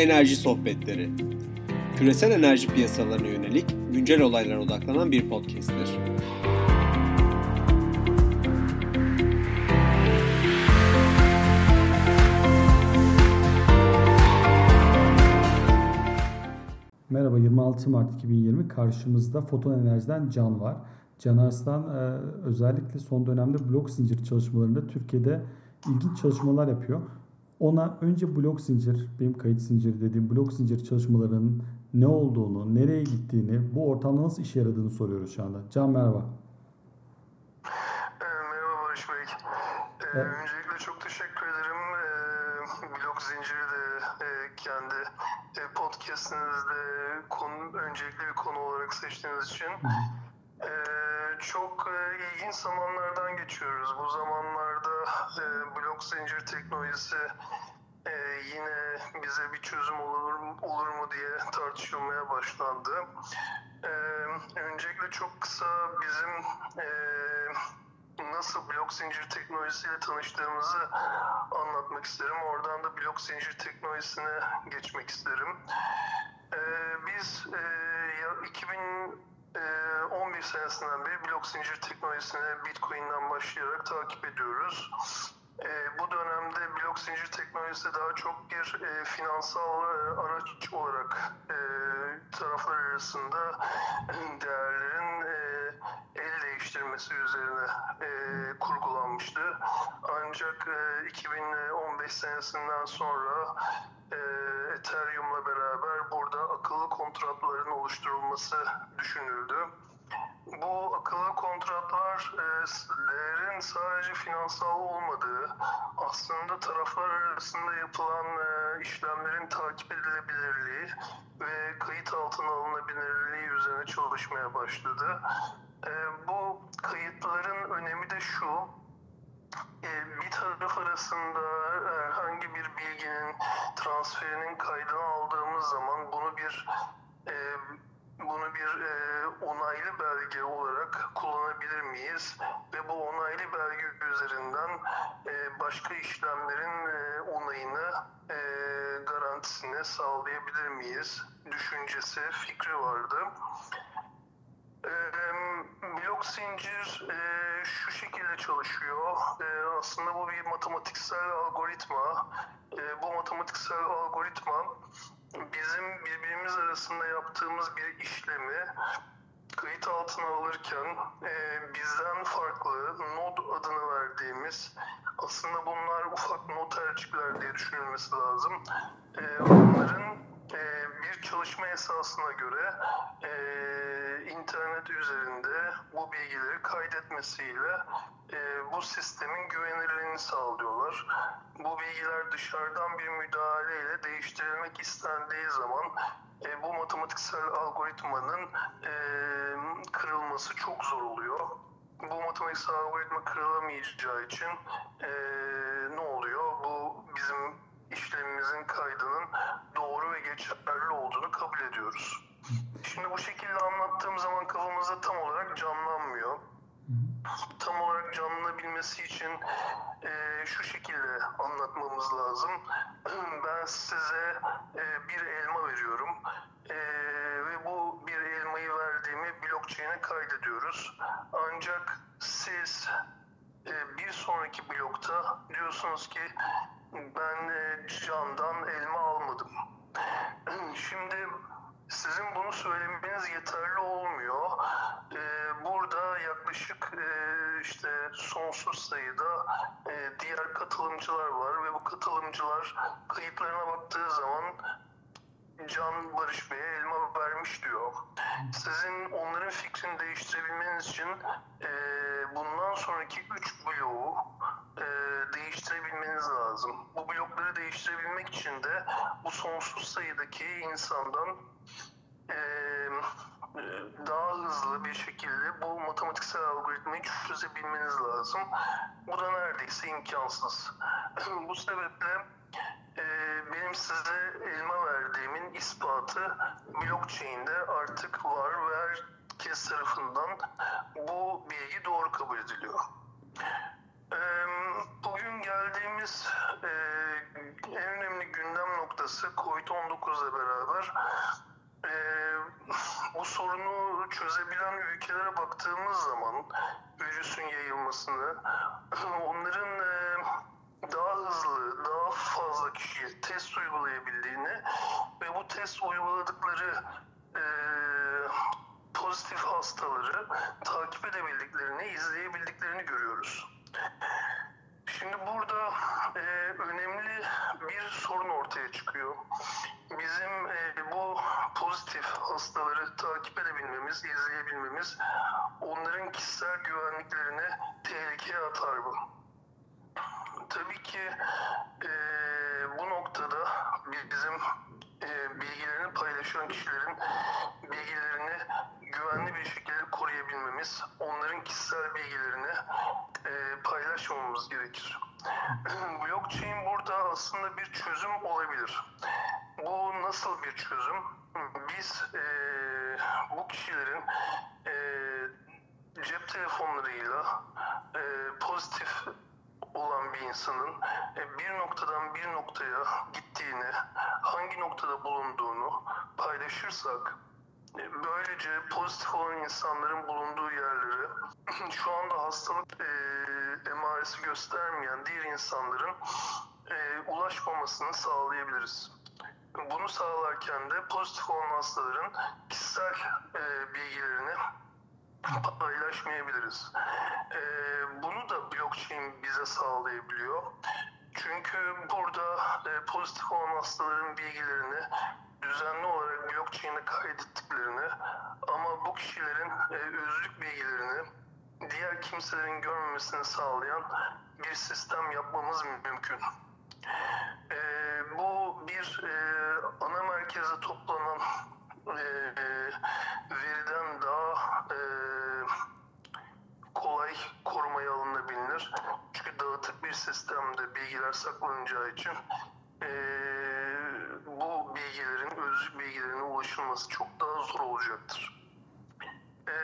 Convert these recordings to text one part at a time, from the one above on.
Enerji Sohbetleri Küresel enerji piyasalarına yönelik güncel olaylara odaklanan bir podcast'tir. Merhaba 26 Mart 2020 karşımızda Foton Enerji'den Can var. Can Arslan e, özellikle son dönemde blok zincir çalışmalarında Türkiye'de ilginç çalışmalar yapıyor. Ona önce blok zincir, benim kayıt zincir dediğim blok zincir çalışmalarının ne olduğunu, nereye gittiğini, bu ortamda nasıl işe yaradığını soruyoruz şu anda. Can merhaba. Ee, merhaba Barış Bey. Ee, evet. Öncelikle çok teşekkür ederim. Ee, blok zinciri de e, kendi e, podcastinizde konu, öncelikli bir konu olarak seçtiğiniz için. Çok e, ilginç zamanlardan geçiyoruz. Bu zamanlarda e, blok zincir teknolojisi e, yine bize bir çözüm olur, olur mu diye tartışılmaya başlandı. E, öncelikle çok kısa bizim e, nasıl blok zincir teknolojisiyle tanıştığımızı anlatmak isterim. Oradan da blok zincir teknolojisine geçmek isterim. E, biz e, 2000 11 senesinden beri blok zincir teknolojisine Bitcoin'den başlayarak takip ediyoruz. E, bu dönemde blok zincir teknolojisi daha çok bir e, finansal e, araç olarak e, taraflar arasında değerlerin el değiştirmesi üzerine kurgulanmıştı. Ancak e, 2015 senesinden sonra Ethereum'la beraber burada akıllı kontratların oluşturulması düşünüldü. Bu akıllı kontratların sadece finansal olmadığı, aslında taraflar arasında yapılan işlemlerin takip edilebilirliği ve kayıt altına alınabilirliği üzerine çalışmaya başladı. Bu kayıtların önemi de şu, bir taraf arasında herhangi bir bilginin transferinin kaydını aldığımız zaman bunu bir bunu bir e, onaylı belge olarak kullanabilir miyiz? Ve bu onaylı belge üzerinden e, başka işlemlerin e, onayını e, garantisini sağlayabilir miyiz? Düşüncesi, fikri vardı. E, blok zincir e, şu şekilde çalışıyor. E, aslında bu bir matematiksel algoritma. E, bu matematiksel algoritma bizim birbirimiz arasında yaptığımız bir işlemi kayıt altına alırken e, bizden farklı nod adını verdiğimiz aslında bunlar ufak notercikler diye düşünülmesi lazım. E, onların e, bir çalışma esasına göre e, internet üzerinde bu bilgileri kaydetmesiyle e, bu sistemin güvenilirliğini sağlıyorlar. Bu bilgiler dışarıdan bir müdahaleyle değiştirilmek istendiği zaman e, bu matematiksel algoritmanın e, kırılması çok zor oluyor. Bu matematiksel algoritma kırılamayacağı için e, ne oluyor? Bu bizim işlemimizin kaydının doğru ve geçerli olduğunu ediyoruz. Şimdi bu şekilde anlattığım zaman kafamızda tam olarak canlanmıyor. Tam olarak canlanabilmesi için e, şu şekilde anlatmamız lazım. Ben size e, bir elma veriyorum e, ve bu bir elmayı verdiğimi blockchain'e kaydediyoruz. Ancak siz e, bir sonraki blokta diyorsunuz ki ben e, candan elma almadım. Şimdi sizin bunu söylemeniz yeterli olmuyor. Ee, burada yaklaşık e, işte sonsuz sayıda e, diğer katılımcılar var ve bu katılımcılar kayıtlarına baktığı zaman Can Barış Bey'e elma vermiş diyor. Sizin onların fikrini değiştirebilmeniz için e, bundan sonraki üç bloğu e, değiştirebilmeniz lazım. Bu blokları değiştirebilmek için de bu sonsuz sayıdaki insandan e, daha hızlı bir şekilde bu matematiksel algoritmayı çözebilmeniz lazım. Bu da neredeyse imkansız. bu sebeple e, benim size elma verdiğimin ispatı blockchain'de artık var ve herkes tarafından bu bilgi doğru kabul ediliyor. Bugün geldiğimiz en önemli gündem noktası sonrası Covid-19 ile beraber e, bu sorunu çözebilen ülkelere baktığımız zaman virüsün yayılmasını, onların e, daha hızlı, daha fazla kişiye test uygulayabildiğini ve bu test uyguladıkları e, pozitif hastaları takip edebildiklerini, izleyebildiklerini görüyoruz. Şimdi burada e, önemli bir sorun ortaya çıkıyor. Bizim e, pozitif hastaları takip edebilmemiz, izleyebilmemiz onların kişisel güvenliklerini tehlikeye atar bu. Tabii ki e, bu noktada bizim e, bilgilerini paylaşan kişilerin bilgilerini güvenli bir şekilde koruyabilmemiz, onların kişisel bilgilerini e, paylaşmamamız gerekir. Blockchain burada aslında bir çözüm olabilir. Nasıl bir çözüm? Biz e, bu kişilerin e, cep telefonlarıyla e, pozitif olan bir insanın e, bir noktadan bir noktaya gittiğini, hangi noktada bulunduğunu paylaşırsak e, böylece pozitif olan insanların bulunduğu yerleri şu anda hastalık e, emaresi göstermeyen diğer insanların e, ulaşmamasını sağlayabiliriz. Bunu sağlarken de pozitif olan hastaların kişisel e, bilgilerini paylaşmayabiliriz. Ee, bunu da blockchain bize sağlayabiliyor. Çünkü burada e, pozitif olan hastaların bilgilerini düzenli olarak blockchain'e kaydettiklerini ama bu kişilerin e, özlük bilgilerini diğer kimselerin görmemesini sağlayan bir sistem yapmamız mümkün. Bir e, ana merkeze toplanan e, veriden daha e, kolay korumaya alınabilir. Çünkü dağıtık bir sistemde bilgiler saklanacağı için e, bu bilgilerin, özlük bilgilerine ulaşılması çok daha zor olacaktır. E,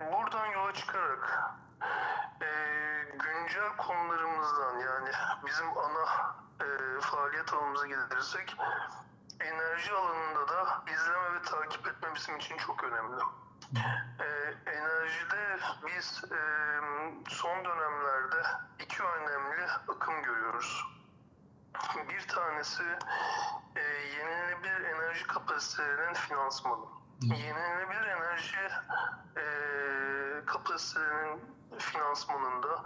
buradan yola çıkarak e, güncel konularımızdan yani bizim ana e, alanımıza gelirsek enerji alanında da izleme ve takip etme bizim için çok önemli. Ee, enerjide biz e, son dönemlerde iki önemli akım görüyoruz. Bir tanesi e, yenilenebilir enerji kapasitelerinin finansmanı. Yenilenebilir enerji e, kapasitelerinin finansmanında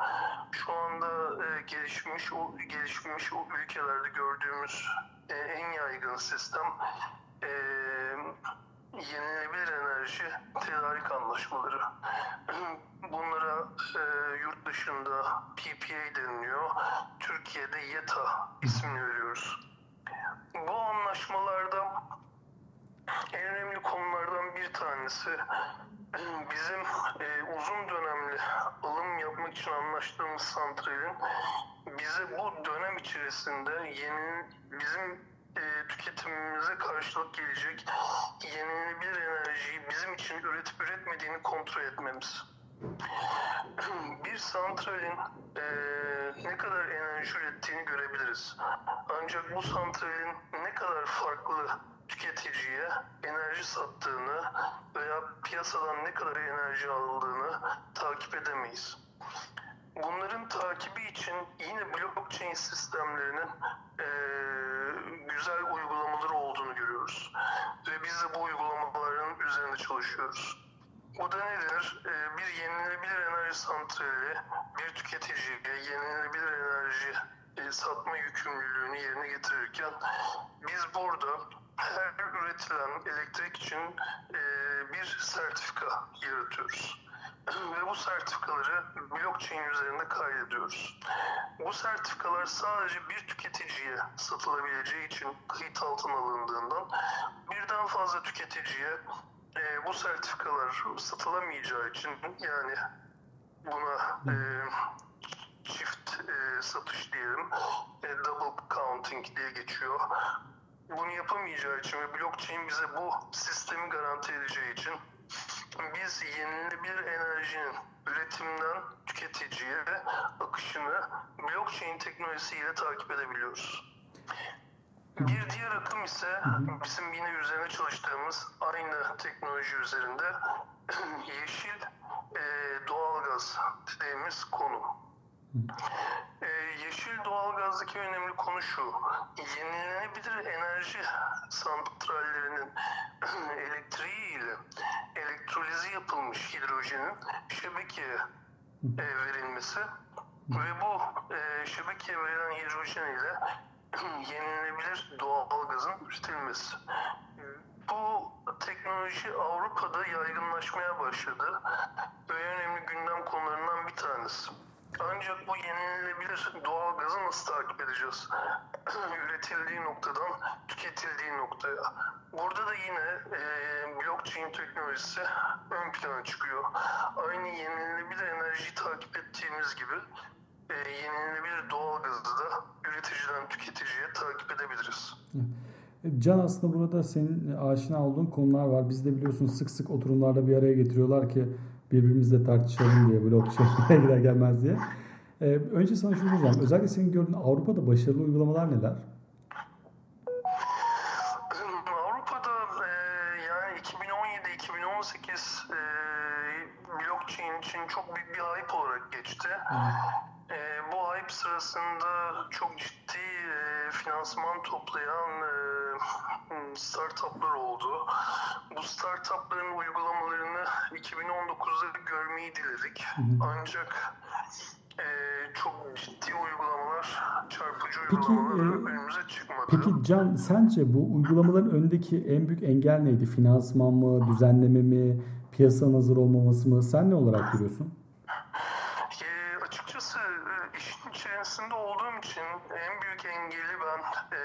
şu anda e, gelişmiş o gelişmiş o ülkelerde gördüğümüz e, en yaygın sistem e, yenilenebilir enerji tedarik anlaşmaları. Bunlara e, yurt dışında PPA deniliyor. Türkiye'de YETA ismini veriyoruz. Bu anlaşmalarda en önemli konulardan bir tanesi bizim e, uzun dönemli alım yapmak için anlaştığımız santralin bize bu dönem içerisinde yeni bizim e, tüketimimize karşılık gelecek yenilenebilir enerjiyi bizim için üretip üretmediğini kontrol etmemiz. Bir santralin e, ne kadar enerji ürettiğini görebiliriz. Ancak bu santralin ne kadar farklı tüketiciye enerji sattığını veya piyasadan ne kadar enerji aldığını takip edemeyiz. Bunların takibi için yine blockchain sistemlerinin e, güzel uygulamaları olduğunu görüyoruz. Ve biz de bu uygulamaların üzerinde çalışıyoruz. Bu da nedir? E, bir yenilenebilir enerji santrali bir tüketiciye yenilenebilir enerji e, satma yükümlülüğünü yerine getirirken biz burada her üretilen elektrik için e, bir sertifika yaratıyoruz. Ve bu sertifikaları blockchain üzerinde kaydediyoruz. Bu sertifikalar sadece bir tüketiciye satılabileceği için kayıt altına alındığından birden fazla tüketiciye e, bu sertifikalar satılamayacağı için yani buna e, çift e, satış diyelim, e, double counting diye geçiyor. Bunu yapamayacağı için ve blockchain bize bu sistemi garanti edeceği için biz yenilenebilir enerjinin üretimden tüketiciye akışını blockchain teknolojisiyle takip edebiliyoruz. Bir diğer akım ise bizim yine üzerine çalıştığımız aynı teknoloji üzerinde yeşil e, doğalgaz dediğimiz konu. E, yeşil doğalgazdaki önemli konu şu. Yenilenebilir enerji santrallerinin elektriği ile elektrolizi yapılmış hidrojenin şebekeye e, verilmesi ve bu e, şebekeye verilen hidrojen ile yenilenebilir doğalgazın üretilmesi. Bu teknoloji Avrupa'da yaygınlaşmaya başladı ve önemli gündem konularından bir tanesi. Ancak bu yenilenebilir doğalgazı nasıl takip edeceğiz? Üretildiği noktadan tüketildiği noktaya. Burada da yine e, blockchain teknolojisi ön plana çıkıyor. Aynı yenilenebilir enerjiyi takip ettiğimiz gibi e, yenilenebilir doğalgazı da üreticiden tüketiciye takip edebiliriz. Can aslında burada senin aşina olduğun konular var. Biz de biliyorsun sık sık oturumlarda bir araya getiriyorlar ki birbirimizle tartışalım diye blockchain'e girer gelmez diye. Ee, önce sana şunu soracağım. Özellikle senin gördüğün Avrupa'da başarılı uygulamalar neler? Avrupa'da e, yani 2017-2018 e, blockchain için çok büyük bir hype olarak geçti. E, bu hype sırasında çok ciddi e, finansman toplayan e, startuplar oldu. Bu startupların uygulamalarını 2019'da görmeyi diledik. Ancak e, çok ciddi uygulamalar, çarpıcı Peki, uygulamalar e, önümüze çıkmadı. Peki Can sence bu uygulamaların önündeki en büyük engel neydi? Finansman mı, düzenleme mi, piyasanın hazır olmaması mı? Sen ne olarak görüyorsun? E, açıkçası e, işin içerisinde olduğum için en büyük engeli ben e,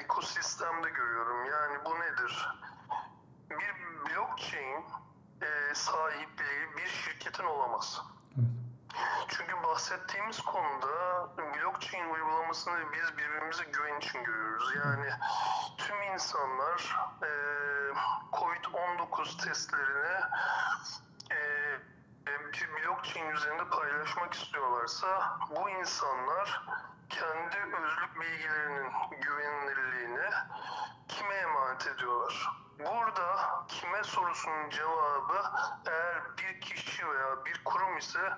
ekosistemde görüyorum. Yani bu nedir? Bir blockchain e, sahipliği bir şirketin olamaz. Evet. Çünkü bahsettiğimiz konuda blockchain uygulamasını biz birbirimize güven için görüyoruz. Yani tüm insanlar e, COVID-19 testlerini bir blockchain üzerinde paylaşmak istiyorlarsa bu insanlar kendi özlük bilgilerinin güvenilirliğini kime emanet ediyorlar? Burada kime sorusunun cevabı eğer bir kişi veya bir kurum ise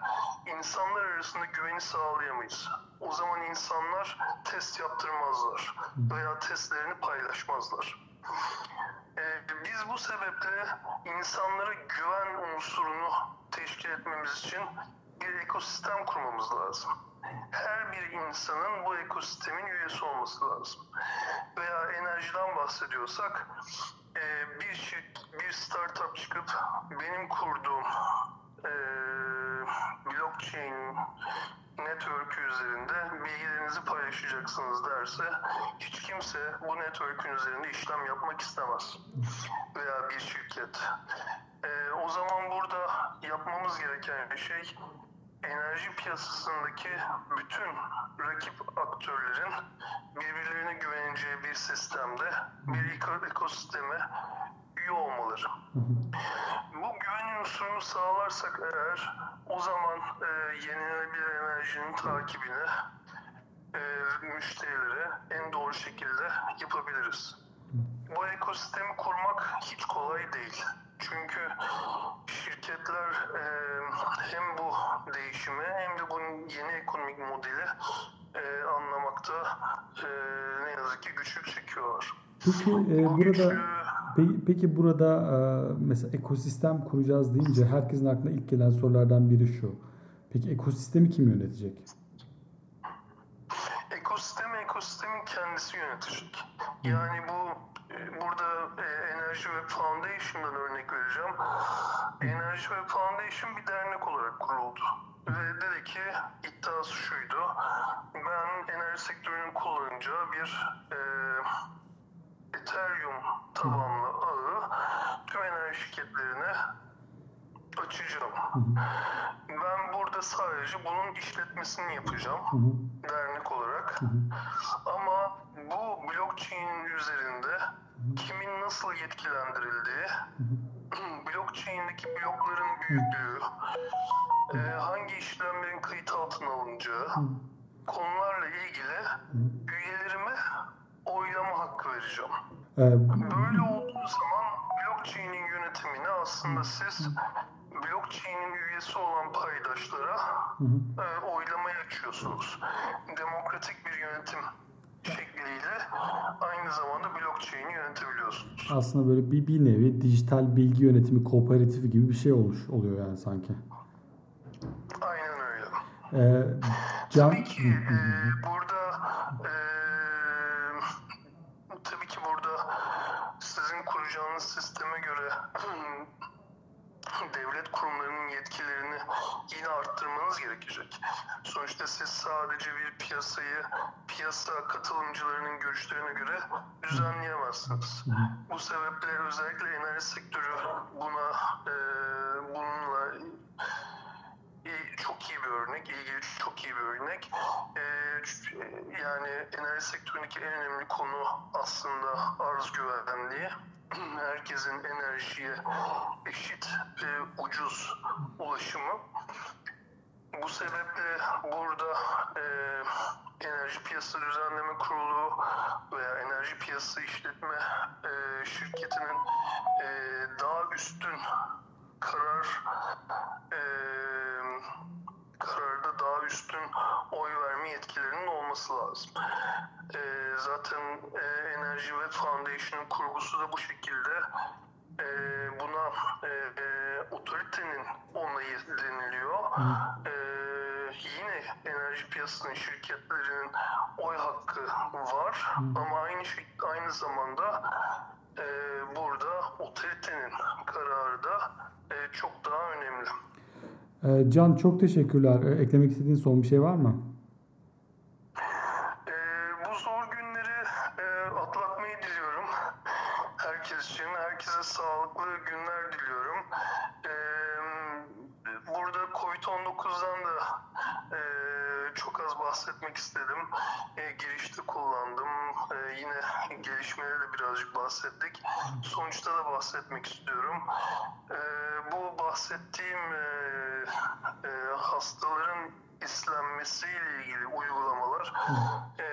insanlar arasında güveni sağlayamayız. O zaman insanlar test yaptırmazlar veya testlerini paylaşmazlar. Biz bu sebeple insanlara güven unsurunu teşkil etmemiz için bir ekosistem kurmamız lazım. Her bir insanın bu ekosistemin üyesi olması lazım. Veya enerjiden bahsediyorsak e, bir şirk, bir startup çıkıp benim kurduğum e, blockchain network üzerinde bilgilerinizi paylaşacaksınız derse hiç kimse bu network'ün üzerinde işlem yapmak istemez. Veya bir şirket. E, o zaman burada yapmamız gereken şey enerji piyasasındaki bütün rakip aktörlerin birbirlerine güveneceği bir sistemde bir eko- ekosisteme üye olmaları. Bu güven unsurunu sağlarsak eğer o zaman e, yenilenebilir enerjinin takibini e, müşterilere en doğru şekilde yapabiliriz. Bu ekosistemi kurmak hiç kolay değil. Çünkü şirketler e, hem bu değişimi hem de bunun yeni ekonomik modeli e, anlamakta e, ne yazık ki güçlük çekiyorlar. Peki e, Bu burada güçlüğü Peki, peki burada e, mesela ekosistem kuracağız deyince herkesin aklına ilk gelen sorulardan biri şu. Peki ekosistemi kim yönetecek? ekosistemi ekosistemin kendisi yönetecek. Yani bu e, burada e, Enerji Web Foundation'dan örnek vereceğim. Enerji Web Foundation bir dernek olarak kuruldu. Ve dedi ki iddiası şuydu. Ben enerji sektörünün kullanacağı bir e, Ethereum tabanlı şirketlerine açacağım. Ben burada sadece bunun işletmesini yapacağım Hı hı, dernek olarak. hı hı. Ama bu blockchain üzerinde kimin nasıl yetkilendirildiği, blockchain'deki blokların büyüklüğü, e, hangi işlemlerin kayıt altına alınacağı konularla ilgili üyelerime yapacağım. Ee, Böyle olduğu zaman yönetimini aslında siz blockchain'in üyesi olan paydaşlara e, oylamaya açıyorsunuz. Demokratik bir yönetim şekliyle aynı zamanda blockchain'i yönetebiliyorsunuz. aslında böyle bir, bir nevi dijital bilgi yönetimi kooperatifi gibi bir şey olmuş oluyor yani sanki. Aynen öyle. Ee, Can, Tabii ki e, burada e, tabii ki burada sizin kuracağınız sisteme göre devlet kurumlarının yetkilerini yine arttırmanız gerekecek. Sonuçta siz sadece bir piyasayı piyasa katılımcılarının görüşlerine göre düzenleyemezsiniz. Bu sebeple özellikle enerji sektörü buna e, bununla iyi- çok iyi bir örnek, ilgili çok iyi bir örnek. Ee, ç- yani enerji sektöründeki en önemli konu aslında arz güvenliği. Herkesin enerjiye eşit ve ucuz ulaşımı. Bu sebeple burada e, Enerji Piyasa Düzenleme Kurulu veya Enerji Piyasa İşletme e, Şirketi'nin e, daha üstün karar e, kararda daha üstün oy verme yetkilerinin olması lazım. E, zaten e, Enerji Web Foundation'ın kurgusu da bu şekilde e, buna e, e, otoritenin onayı deniliyor. E, yine enerji piyasasının şirketlerinin oy hakkı var ama aynı aynı zamanda e, burada otoritenin kararı da e, çok daha önemli. Can çok teşekkürler. Eklemek istediğin son bir şey var mı? E, bu zor günleri e, atlatmayı diliyorum. Herkes için, herkese sağlıklı günler diliyorum. E, burada Covid-19'dan da e, çok az bahsetmek istedim. E, girişte kullandım. E, yine gelişmeleri de birazcık bahsettik. Sonuçta bahsetmek istiyorum. E, bu bahsettiğim e, e, hastaların islenmesiyle ilgili uygulamalar e,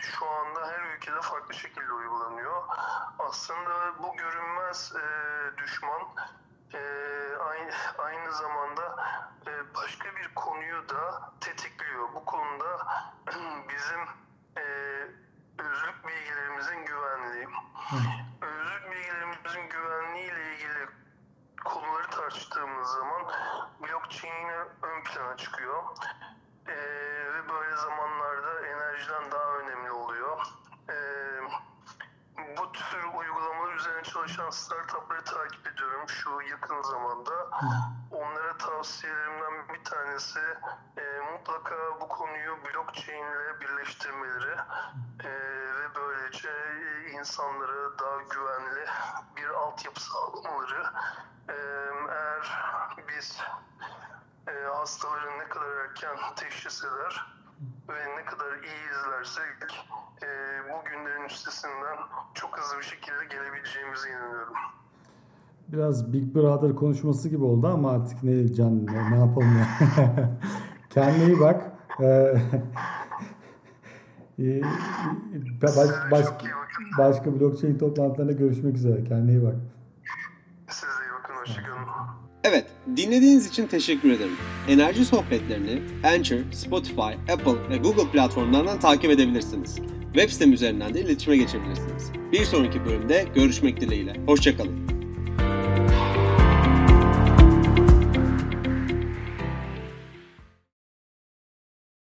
şu anda her ülkede farklı şekilde uygulanıyor. Aslında bu görünmez e, düşman e, aynı, aynı zamanda e, başka bir konuyu da tetikliyor. Bu konuda bizim e, özlük bilgilerimizin güvenliği. Özlük bilgilerimizin güvenliği ile ilgili konuları tartıştığımız zaman blockchain ön plana çıkıyor. Ee, ve böyle zamanlarda enerjiden daha önemli oluyor. Ee, bu tür uygulamalar üzerine çalışan startupları takip ediyorum şu yakın zamanda. Onlara tavsiyelerimden bir tanesi e, mutlaka bu konuyu blockchain ile birleştirmeleri e, ve böylece insanlara daha güvenli bir altyapı sağlamaları. E, eğer biz e, hastaların ne kadar erken teşhis eder ve ne kadar iyi izlersek e, bu günlerin üstesinden çok hızlı bir şekilde gelebileceğimize inanıyorum. Biraz Big Brother konuşması gibi oldu ama artık ne Can ne, ne yapalım ya. Kendine iyi bak. Ee, baş, baş, başka blockchain toplantılarında görüşmek üzere. Kendine iyi bak. Dinlediğiniz için teşekkür ederim. Enerji sohbetlerini Anchor, Spotify, Apple ve Google platformlarından takip edebilirsiniz. Web sitem üzerinden de iletişime geçebilirsiniz. Bir sonraki bölümde görüşmek dileğiyle. Hoşçakalın.